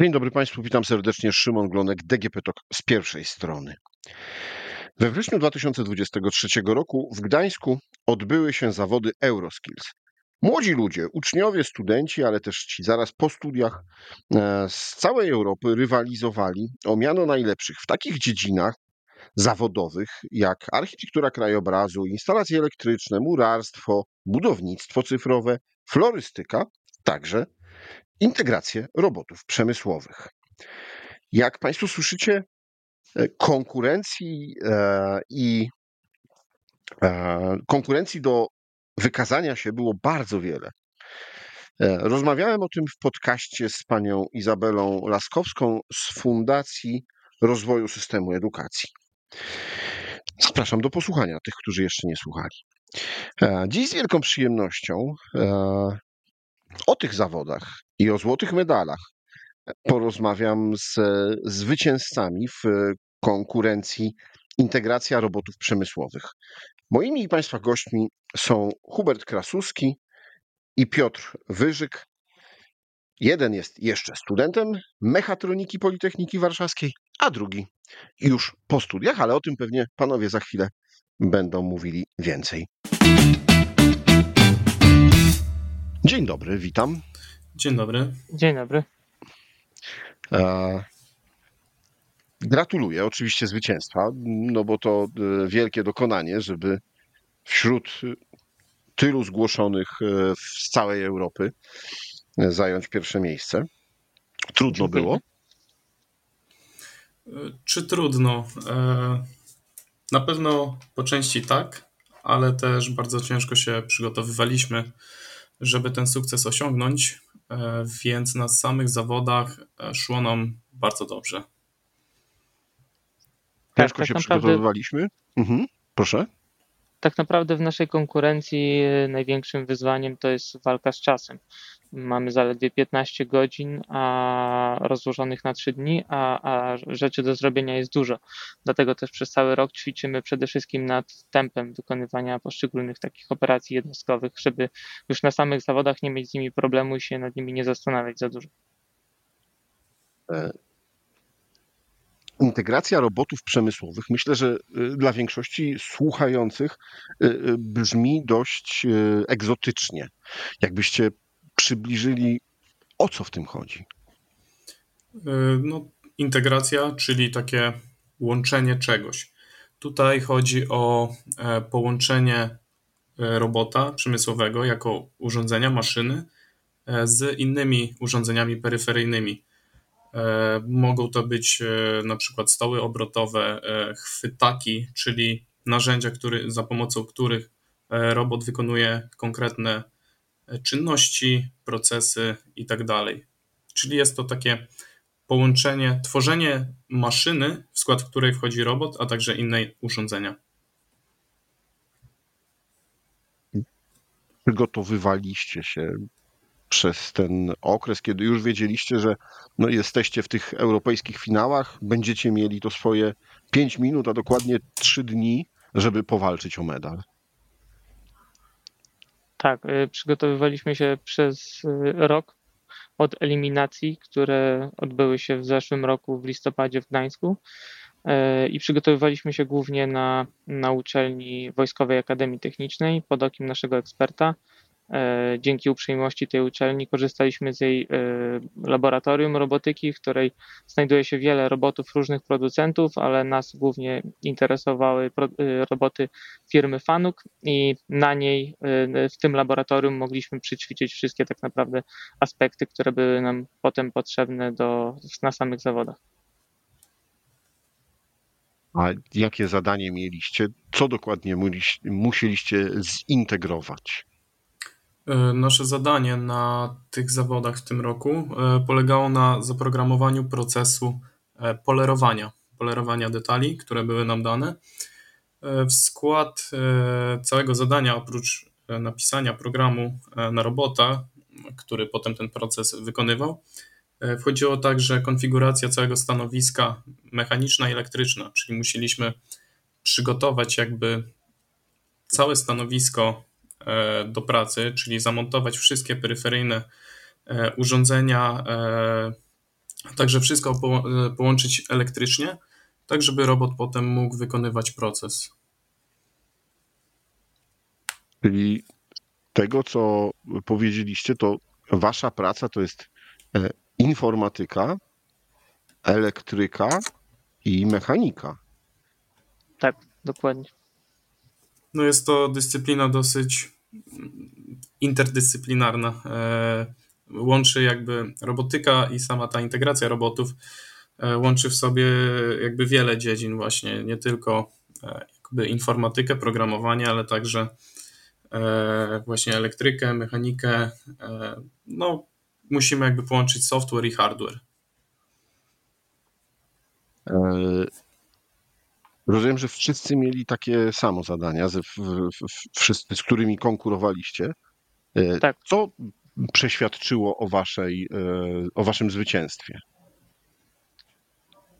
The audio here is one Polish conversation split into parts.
Dzień dobry Państwu, witam serdecznie. Szymon Glonek, DGP TOK z pierwszej strony. We wrześniu 2023 roku w Gdańsku odbyły się zawody Euroskills. Młodzi ludzie, uczniowie, studenci, ale też ci zaraz po studiach e, z całej Europy rywalizowali o miano najlepszych w takich dziedzinach zawodowych jak architektura krajobrazu, instalacje elektryczne, murarstwo, budownictwo cyfrowe, florystyka, także integrację robotów przemysłowych. Jak Państwo słyszycie, e, konkurencji e, i e, konkurencji do wykazania się było bardzo wiele. Rozmawiałem o tym w podcaście z panią Izabelą Laskowską z Fundacji Rozwoju Systemu Edukacji. Zapraszam do posłuchania tych, którzy jeszcze nie słuchali. Dziś z wielką przyjemnością o tych zawodach i o złotych medalach porozmawiam z zwycięzcami w konkurencji Integracja Robotów Przemysłowych. Moimi i Państwa gośćmi są Hubert Krasuski i Piotr Wyżyk. Jeden jest jeszcze studentem mechatroniki Politechniki Warszawskiej, a drugi już po studiach, ale o tym pewnie panowie za chwilę będą mówili więcej. Dzień dobry, witam. Dzień dobry. Dzień dobry. E, gratuluję oczywiście zwycięstwa, no bo to e, wielkie dokonanie, żeby wśród tylu zgłoszonych e, z całej Europy zająć pierwsze miejsce. Trudno było? Czy trudno? Na pewno po części tak, ale też bardzo ciężko się przygotowywaliśmy, żeby ten sukces osiągnąć. E, więc na samych zawodach e, szło nam bardzo dobrze. Tak, Ciężko tak się naprawdę... przygotowywaliśmy. Mhm. Proszę. Tak naprawdę w naszej konkurencji e, największym wyzwaniem to jest walka z czasem. Mamy zaledwie 15 godzin a rozłożonych na 3 dni, a, a rzeczy do zrobienia jest dużo. Dlatego też przez cały rok ćwiczymy przede wszystkim nad tempem wykonywania poszczególnych takich operacji jednostkowych, żeby już na samych zawodach nie mieć z nimi problemu i się nad nimi nie zastanawiać za dużo. E, integracja robotów przemysłowych, myślę, że y, dla większości słuchających y, y, brzmi dość egzotycznie. Jakbyście przybliżyli, o co w tym chodzi? No, integracja, czyli takie łączenie czegoś. Tutaj chodzi o e, połączenie e, robota przemysłowego jako urządzenia, maszyny e, z innymi urządzeniami peryferyjnymi. Mogą to być na przykład stoły obrotowe, chwytaki, czyli narzędzia, który, za pomocą których robot wykonuje konkretne czynności, procesy i tak. Czyli jest to takie połączenie, tworzenie maszyny, w skład której wchodzi robot, a także inne urządzenia. Przygotowywaliście się przez ten okres, kiedy już wiedzieliście, że no jesteście w tych europejskich finałach, będziecie mieli to swoje 5 minut, a dokładnie 3 dni, żeby powalczyć o medal. Tak, y, przygotowywaliśmy się przez y, rok od eliminacji, które odbyły się w zeszłym roku w listopadzie w Gdańsku y, i przygotowywaliśmy się głównie na, na uczelni Wojskowej Akademii Technicznej pod okiem naszego eksperta dzięki uprzejmości tej uczelni korzystaliśmy z jej e, laboratorium robotyki, w której znajduje się wiele robotów różnych producentów, ale nas głównie interesowały e, roboty firmy Fanuk i na niej w tym laboratorium mogliśmy przyćwiczyć wszystkie tak naprawdę aspekty, które były nam potem potrzebne do, na samych zawodach. A jakie zadanie mieliście? Co dokładnie musieliście zintegrować? E, nasze zadanie na tych zawodach w tym roku e, polegało na zaprogramowaniu procesu e, polerowania, polerowania detali, które były nam dane. W skład całego zadania, oprócz napisania programu na robota, który potem ten proces wykonywał, wchodziło także konfiguracja całego stanowiska mechaniczna i elektryczna, czyli musieliśmy przygotować jakby całe stanowisko do pracy, czyli zamontować wszystkie peryferyjne e, urządzenia, e, Także wszystko połączyć elektrycznie, tak żeby robot potem mógł wykonywać proces. Czyli tego, co powiedzieliście, to wasza praca to jest e, informatyka, elektryka i mechanika. Tak, dokładnie. No jest to dyscyplina dosyć interdyscyplinarna. E, łączy jakby robotyka i sama ta integracja robotów e, łączy w sobie jakby wiele dziedzin właśnie, nie tylko jakby informatykę, programowanie, ale także właśnie elektrykę, mechanikę. No, musimy jakby połączyć software i hardware. E, rozumiem, że wszyscy mieli takie samo zadania, ze, wszyscy, z którymi konkurowaliście. E, tak. Co przeświadczyło o, waszej, e, o waszym zwycięstwie?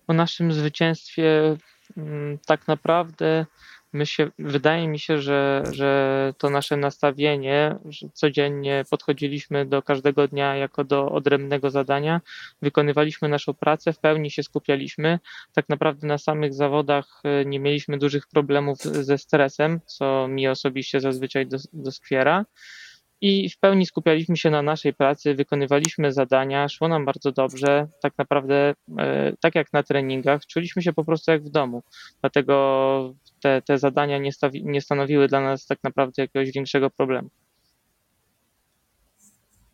O naszym zwycięstwie mm, tak naprawdę my się, wydaje mi się, że, że to nasze nastawienie, że codziennie podchodziliśmy do każdego dnia jako do odrębnego zadania, wykonywaliśmy naszą pracę, w pełni się skupialiśmy. Tak naprawdę na samych zawodach e, nie mieliśmy dużych problemów ze stresem, co mi osobiście zazwyczaj doskwiera i w pełni skupialiśmy się na naszej pracy, wykonywaliśmy zadania, szło nam bardzo dobrze. Tak naprawdę, e, tak jak na treningach, czuliśmy się po prostu jak w domu. Dlatego te, te zadania nie, stawi, nie stanowiły dla nas tak naprawdę jakiegoś większego problemu.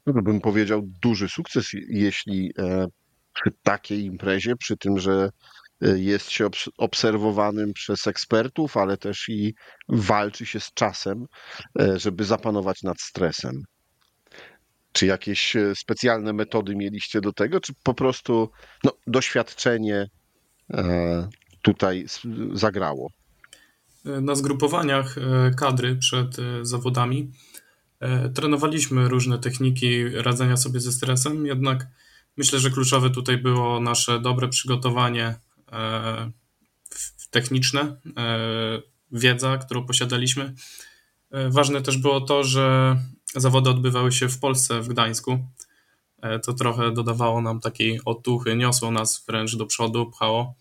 No bym powiedział duży sukces, jeśli e, przy takiej imprezie, przy tym, że jest się obserwowanym przez ekspertów, ale też i walczy się z czasem, e, żeby zapanować nad stresem. Czy jakieś specjalne metody mieliście do tego, czy po prostu no, doświadczenie tutaj zagrało? Na zgrupowaniach kadry przed zawodami trenowaliśmy różne techniki radzenia sobie ze stresem, jednak Myślę, że kluczowe tutaj było nasze dobre przygotowanie e, techniczne, e, wiedza, którą posiadaliśmy. E, ważne też było to, że zawody odbywały się w Polsce, w Gdańsku. To trochę dodawało nam takiej otuchy, niosło nas wręcz do przodu, pchało.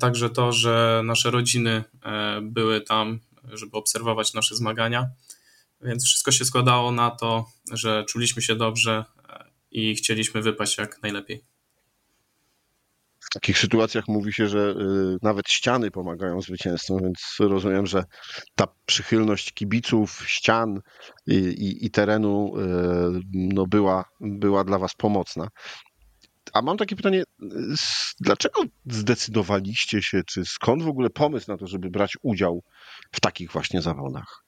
Także to, że nasze rodziny były tam, żeby obserwować nasze zmagania. Więc wszystko się składało na to, że czuliśmy się dobrze, i chcieliśmy wypaść jak najlepiej. W takich sytuacjach mówi się, że y, nawet ściany pomagają zwycięzcom, więc rozumiem, że ta przychylność kibiców, ścian i, i, i terenu y, no była, była dla Was pomocna. A mam takie pytanie, dlaczego zdecydowaliście się, czy skąd w ogóle pomysł na to, żeby brać udział w takich właśnie zawodach?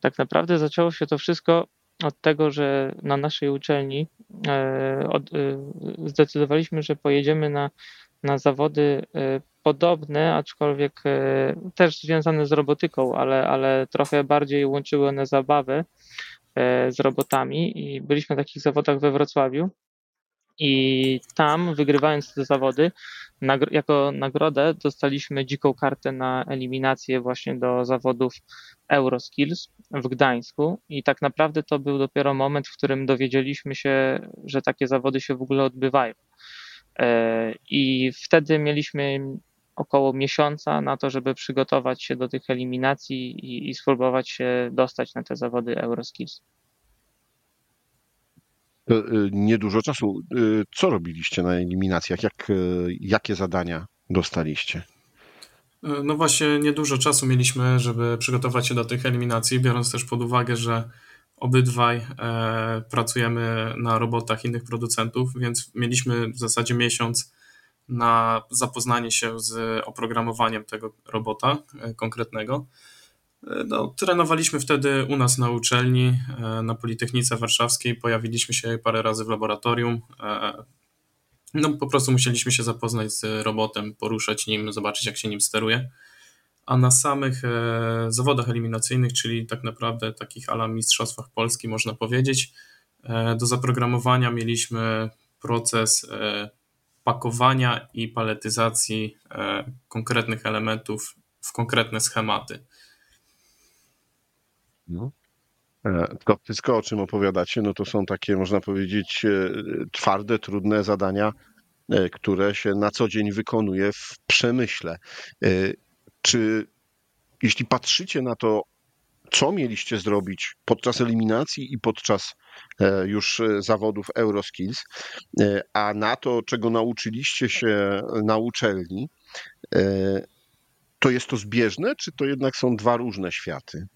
Tak naprawdę zaczęło się to wszystko od tego, że na naszej uczelni e, od, e, zdecydowaliśmy, że pojedziemy na, na zawody e, podobne, aczkolwiek też związane z robotyką, ale, ale trochę bardziej łączyły one zabawę z robotami i byliśmy na takich zawodach we Wrocławiu. I tam, wygrywając te zawody, jako nagrodę dostaliśmy dziką kartę na eliminację właśnie do zawodów Euroskills w Gdańsku. I tak naprawdę to był dopiero moment, w którym dowiedzieliśmy się, że takie zawody się w ogóle odbywają. E, I wtedy mieliśmy około miesiąca na to, żeby przygotować się do tych eliminacji i, i spróbować się dostać na te zawody Euroskills. Y, niedużo czasu. Y, co robiliście na eliminacjach? Jak, jakie zadania dostaliście? No właśnie, niedużo czasu mieliśmy, żeby przygotować się do tych eliminacji, biorąc też pod uwagę, że obydwaj e, pracujemy na robotach innych producentów, więc mieliśmy w zasadzie miesiąc na zapoznanie się z oprogramowaniem tego robota e, konkretnego. No, trenowaliśmy wtedy u nas na uczelni, e, na Politechnice Warszawskiej. Pojawiliśmy się parę razy w laboratorium. E, no, po prostu musieliśmy się zapoznać z robotem, poruszać nim, zobaczyć, jak się nim steruje. A na samych e, zawodach eliminacyjnych, czyli tak naprawdę takich ala mistrzostwach Polski, można powiedzieć, do zaprogramowania mieliśmy proces pakowania i paletyzacji konkretnych elementów w konkretne schematy. No. E, to wszystko, o czym opowiadacie, no to są takie, można powiedzieć, e, twarde, trudne zadania, e, które się na co dzień wykonuje w przemyśle. Czy jeśli patrzycie na to, co mieliście zrobić podczas eliminacji i podczas już zawodów Euroskills, a na to, czego nauczyliście się na uczelni, to jest to zbieżne, czy to jednak są dwa różne światy?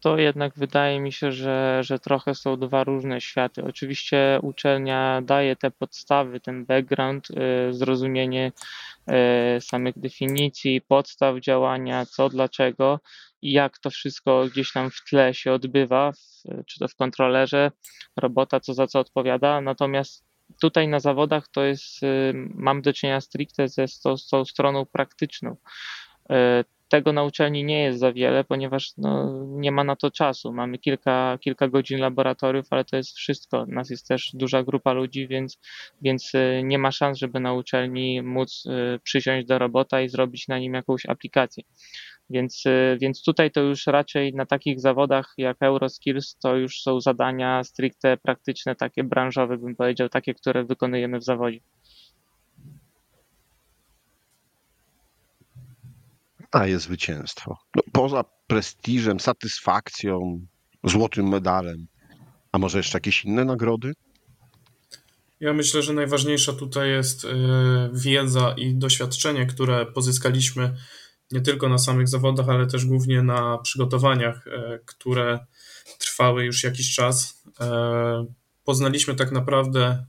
To jednak wydaje mi się, że, że trochę są dwa różne światy. Oczywiście uczelnia daje te podstawy, ten background, y, zrozumienie y, samych definicji, podstaw działania, co, dlaczego i jak to wszystko gdzieś tam w tle się odbywa, czy to w kontrolerze, robota co za co odpowiada. Natomiast tutaj na zawodach to jest, y, mam do czynienia stricte ze, z tą stroną praktyczną tego na uczelni nie jest za wiele, ponieważ no, nie ma na to czasu. Mamy kilka, kilka godzin laboratoriów, ale to jest wszystko. Nas jest też duża grupa ludzi, więc, więc y, nie ma szans, żeby na uczelni móc y, przysiąść do robota i zrobić na nim jakąś aplikację. Więc, y, więc tutaj to już raczej na takich zawodach jak Euroskills to już są zadania stricte praktyczne, takie branżowe, bym powiedział, takie, które wykonujemy w zawodzie. Daje zwycięstwo? No, poza prestiżem, satysfakcją, złotym medalem, a może jeszcze jakieś inne nagrody? Ja myślę, że najważniejsza tutaj jest e, wiedza i doświadczenie, które pozyskaliśmy nie tylko na samych zawodach, ale też głównie na przygotowaniach, e, które trwały już jakiś czas. E, poznaliśmy tak naprawdę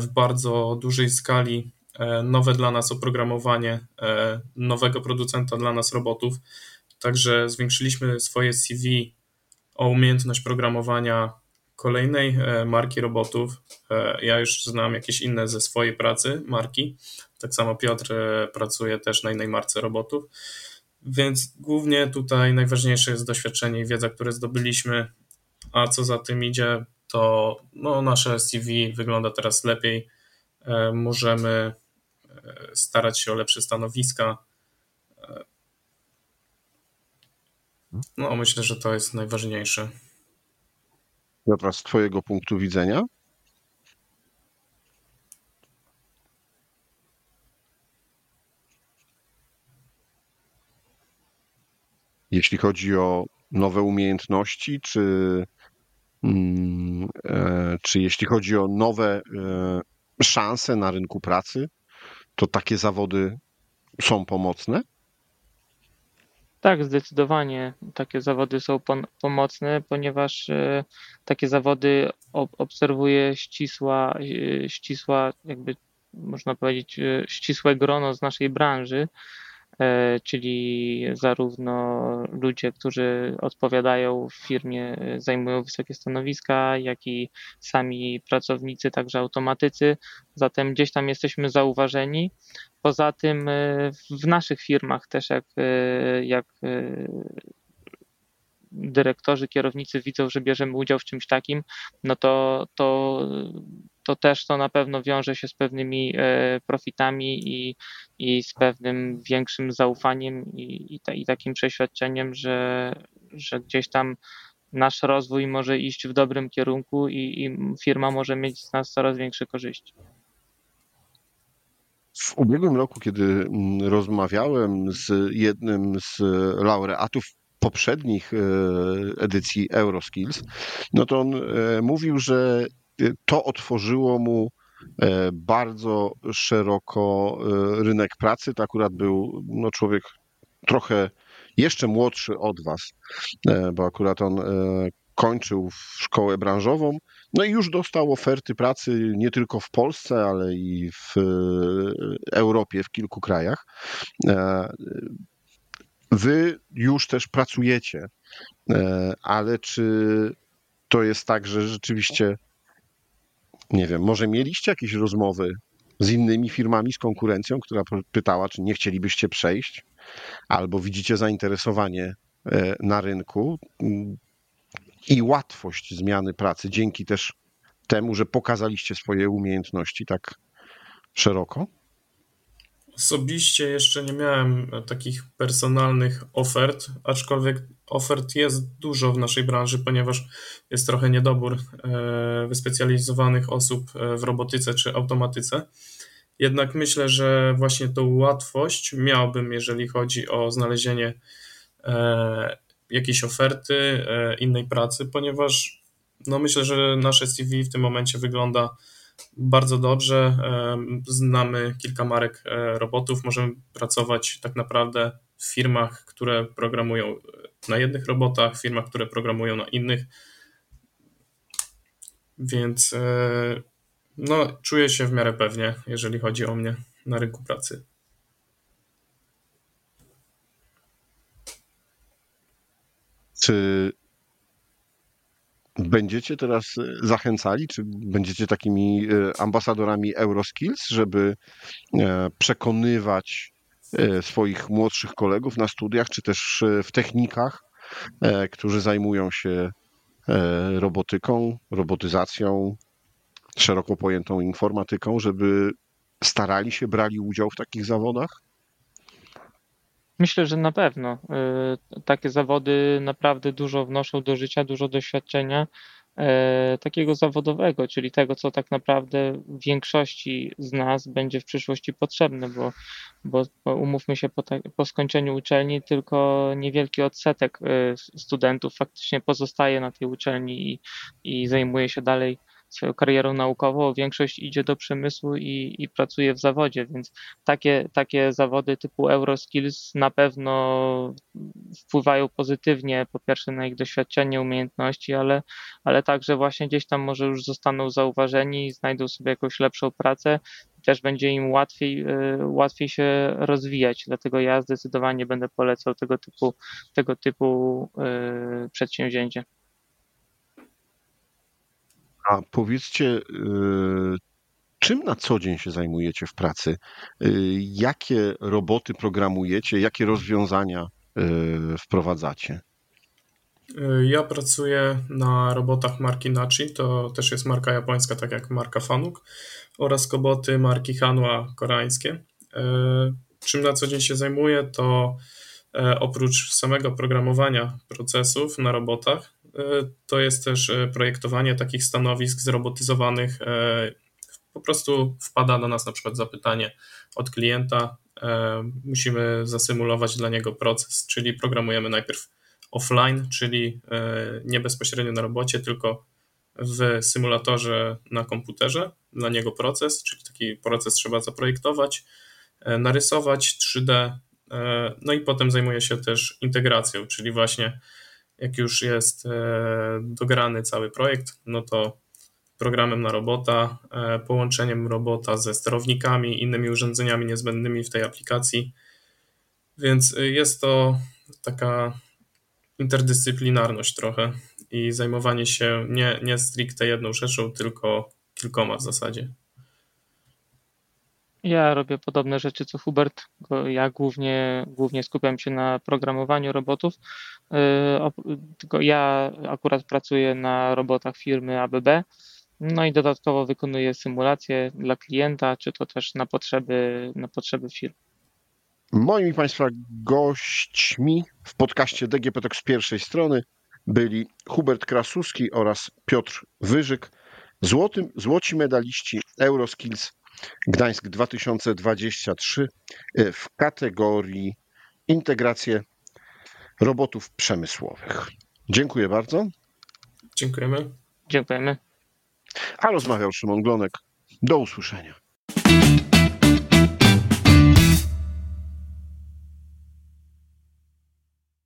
w bardzo dużej skali nowe dla nas oprogramowanie e, nowego producenta dla nas robotów. Także zwiększyliśmy swoje CV o umiejętność programowania kolejnej e, marki robotów. Ja już znam jakieś inne ze swojej pracy marki. Tak samo Piotr pracuje też na innej marce robotów. Więc głównie tutaj najważniejsze jest doświadczenie i wiedza, które zdobyliśmy, a co za tym idzie, to no, nasze CV wygląda teraz lepiej. Możemy starać się o lepsze stanowiska. No, myślę, że to jest najważniejsze. Dobra, z Twojego punktu widzenia? Jeśli chodzi o nowe umiejętności, czy, mm, e, czy jeśli chodzi o nowe e, szanse na rynku pracy? To takie zawody są pomocne? Tak, zdecydowanie takie zawody są pomocne, ponieważ e, takie zawody obserwuje ścisła, e, ścisła, jakby można powiedzieć, e, ścisłe grono z naszej branży, czyli zarówno ludzie, którzy odpowiadają w firmie, e, zajmują wysokie stanowiska, jak i sami pracownicy, także automatycy. Zatem gdzieś tam jesteśmy zauważeni. Poza tym e, w naszych firmach też jak, jak dyrektorzy, kierownicy widzą, że bierzemy udział w czymś takim, no to, to, to też to na pewno wiąże się z pewnymi e, profitami i, i z pewnym większym zaufaniem i, i, i takim przeświadczeniem, że, że gdzieś tam nasz rozwój może iść w dobrym kierunku i, i firma może mieć z nas coraz większe korzyści. W ubiegłym roku, kiedy mm, rozmawiałem z jednym z laureatów poprzednich e, edycji Euroskills, no to on e, mówił, że to otworzyło mu e, bardzo szeroko rynek pracy. To akurat był no, człowiek trochę jeszcze młodszy od was, bo akurat on kończył szkołę branżową, no i już dostał oferty pracy nie tylko w Polsce, ale i w Europie, w kilku krajach. Wy już też pracujecie, e, ale czy to jest tak, że rzeczywiście, nie wiem, może mieliście jakieś rozmowy z innymi firmami, z konkurencją, która pytała, czy nie chcielibyście przejść, albo widzicie zainteresowanie e, na rynku mm, i łatwość zmiany pracy dzięki też temu, że pokazaliście swoje umiejętności tak szeroko? Osobiście jeszcze nie miałem takich personalnych ofert, aczkolwiek ofert jest dużo w naszej branży, ponieważ jest trochę niedobór e, wyspecjalizowanych osób e, w robotyce czy automatyce. Jednak myślę, że właśnie tą łatwość miałbym, jeżeli chodzi o znalezienie e, jakiejś oferty, innej pracy, ponieważ no myślę, że nasze CV w tym momencie wygląda bardzo dobrze. Znamy kilka marek e, robotów. Możemy pracować tak naprawdę w firmach, które programują na jednych robotach, firmach, które programują na innych. Więc e, no, czuję się w miarę pewnie, jeżeli chodzi o mnie na rynku pracy. Czy Będziecie teraz e, zachęcali, czy będziecie takimi e, ambasadorami Euroskills, żeby e, przekonywać swoich młodszych kolegów na studiach, czy też w technikach, którzy zajmują się robotyką, robotyzacją, szeroko pojętą informatyką, żeby starali się, brali udział w takich zawodach? Myślę, że na pewno. Y, takie zawody naprawdę dużo wnoszą do życia, dużo doświadczenia y, takiego zawodowego, czyli tego, co tak naprawdę większości z nas będzie w przyszłości potrzebne, bo, bo, umówmy się, po, po skończeniu uczelni tylko niewielki odsetek y, studentów faktycznie pozostaje na tej uczelni i, i zajmuje się dalej swoją karierą naukową, większość idzie do przemysłu i, i pracuje w zawodzie, więc takie, takie zawody typu Euroskills na pewno wpływają pozytywnie po pierwsze na ich doświadczenie, umiejętności, ale, ale także właśnie gdzieś tam może już zostaną zauważeni, znajdą sobie jakąś lepszą pracę też będzie im łatwiej, y, łatwiej się rozwijać. Dlatego ja zdecydowanie będę polecał tego typu, tego typu y, przedsięwzięcie. A powiedzcie, y, czym na co dzień się zajmujecie w pracy? Y, jakie roboty programujecie? Jakie rozwiązania y, wprowadzacie? Ja pracuję na robotach marki Nachi, to też jest marka japońska, tak jak marka Fanuk, oraz koboty marki Hanwha koreańskie. Czym na co dzień się zajmuję, to oprócz samego programowania procesów na robotach, to jest też e, projektowanie takich stanowisk zrobotyzowanych. E, po prostu wpada do nas na przykład zapytanie od klienta, musimy zasymulować dla niego proces, czyli programujemy najpierw offline, czyli nie bezpośrednio na robocie, tylko w symulatorze na komputerze dla niego proces, czyli taki proces trzeba zaprojektować, narysować 3D, no i potem zajmuje się też integracją, czyli właśnie jak już jest e, dograny cały projekt, no to programem na robota, e, połączeniem robota ze sterownikami, innymi urządzeniami niezbędnymi w tej aplikacji. Więc e, jest to taka interdyscyplinarność trochę i zajmowanie się nie, nie stricte jedną rzeczą, tylko kilkoma w zasadzie. Ja robię podobne rzeczy co Hubert. Ja głównie, głównie skupiam się na programowaniu robotów. Y, tylko ja akurat pracuję na robotach firmy ABB. No i dodatkowo wykonuję symulacje dla klienta, czy to też na potrzeby, na potrzeby firmy. Moimi Państwa gośćmi w podcaście DGP z pierwszej strony byli Hubert Krasuski oraz Piotr Wyżyk, złoty, złoci medaliści Euroskills Gdańsk 2023 e, w kategorii integrację robotów przemysłowych. Dziękuję bardzo. Dziękujemy. Dziękujemy. A rozmawiał Szymon Glonek. Do usłyszenia.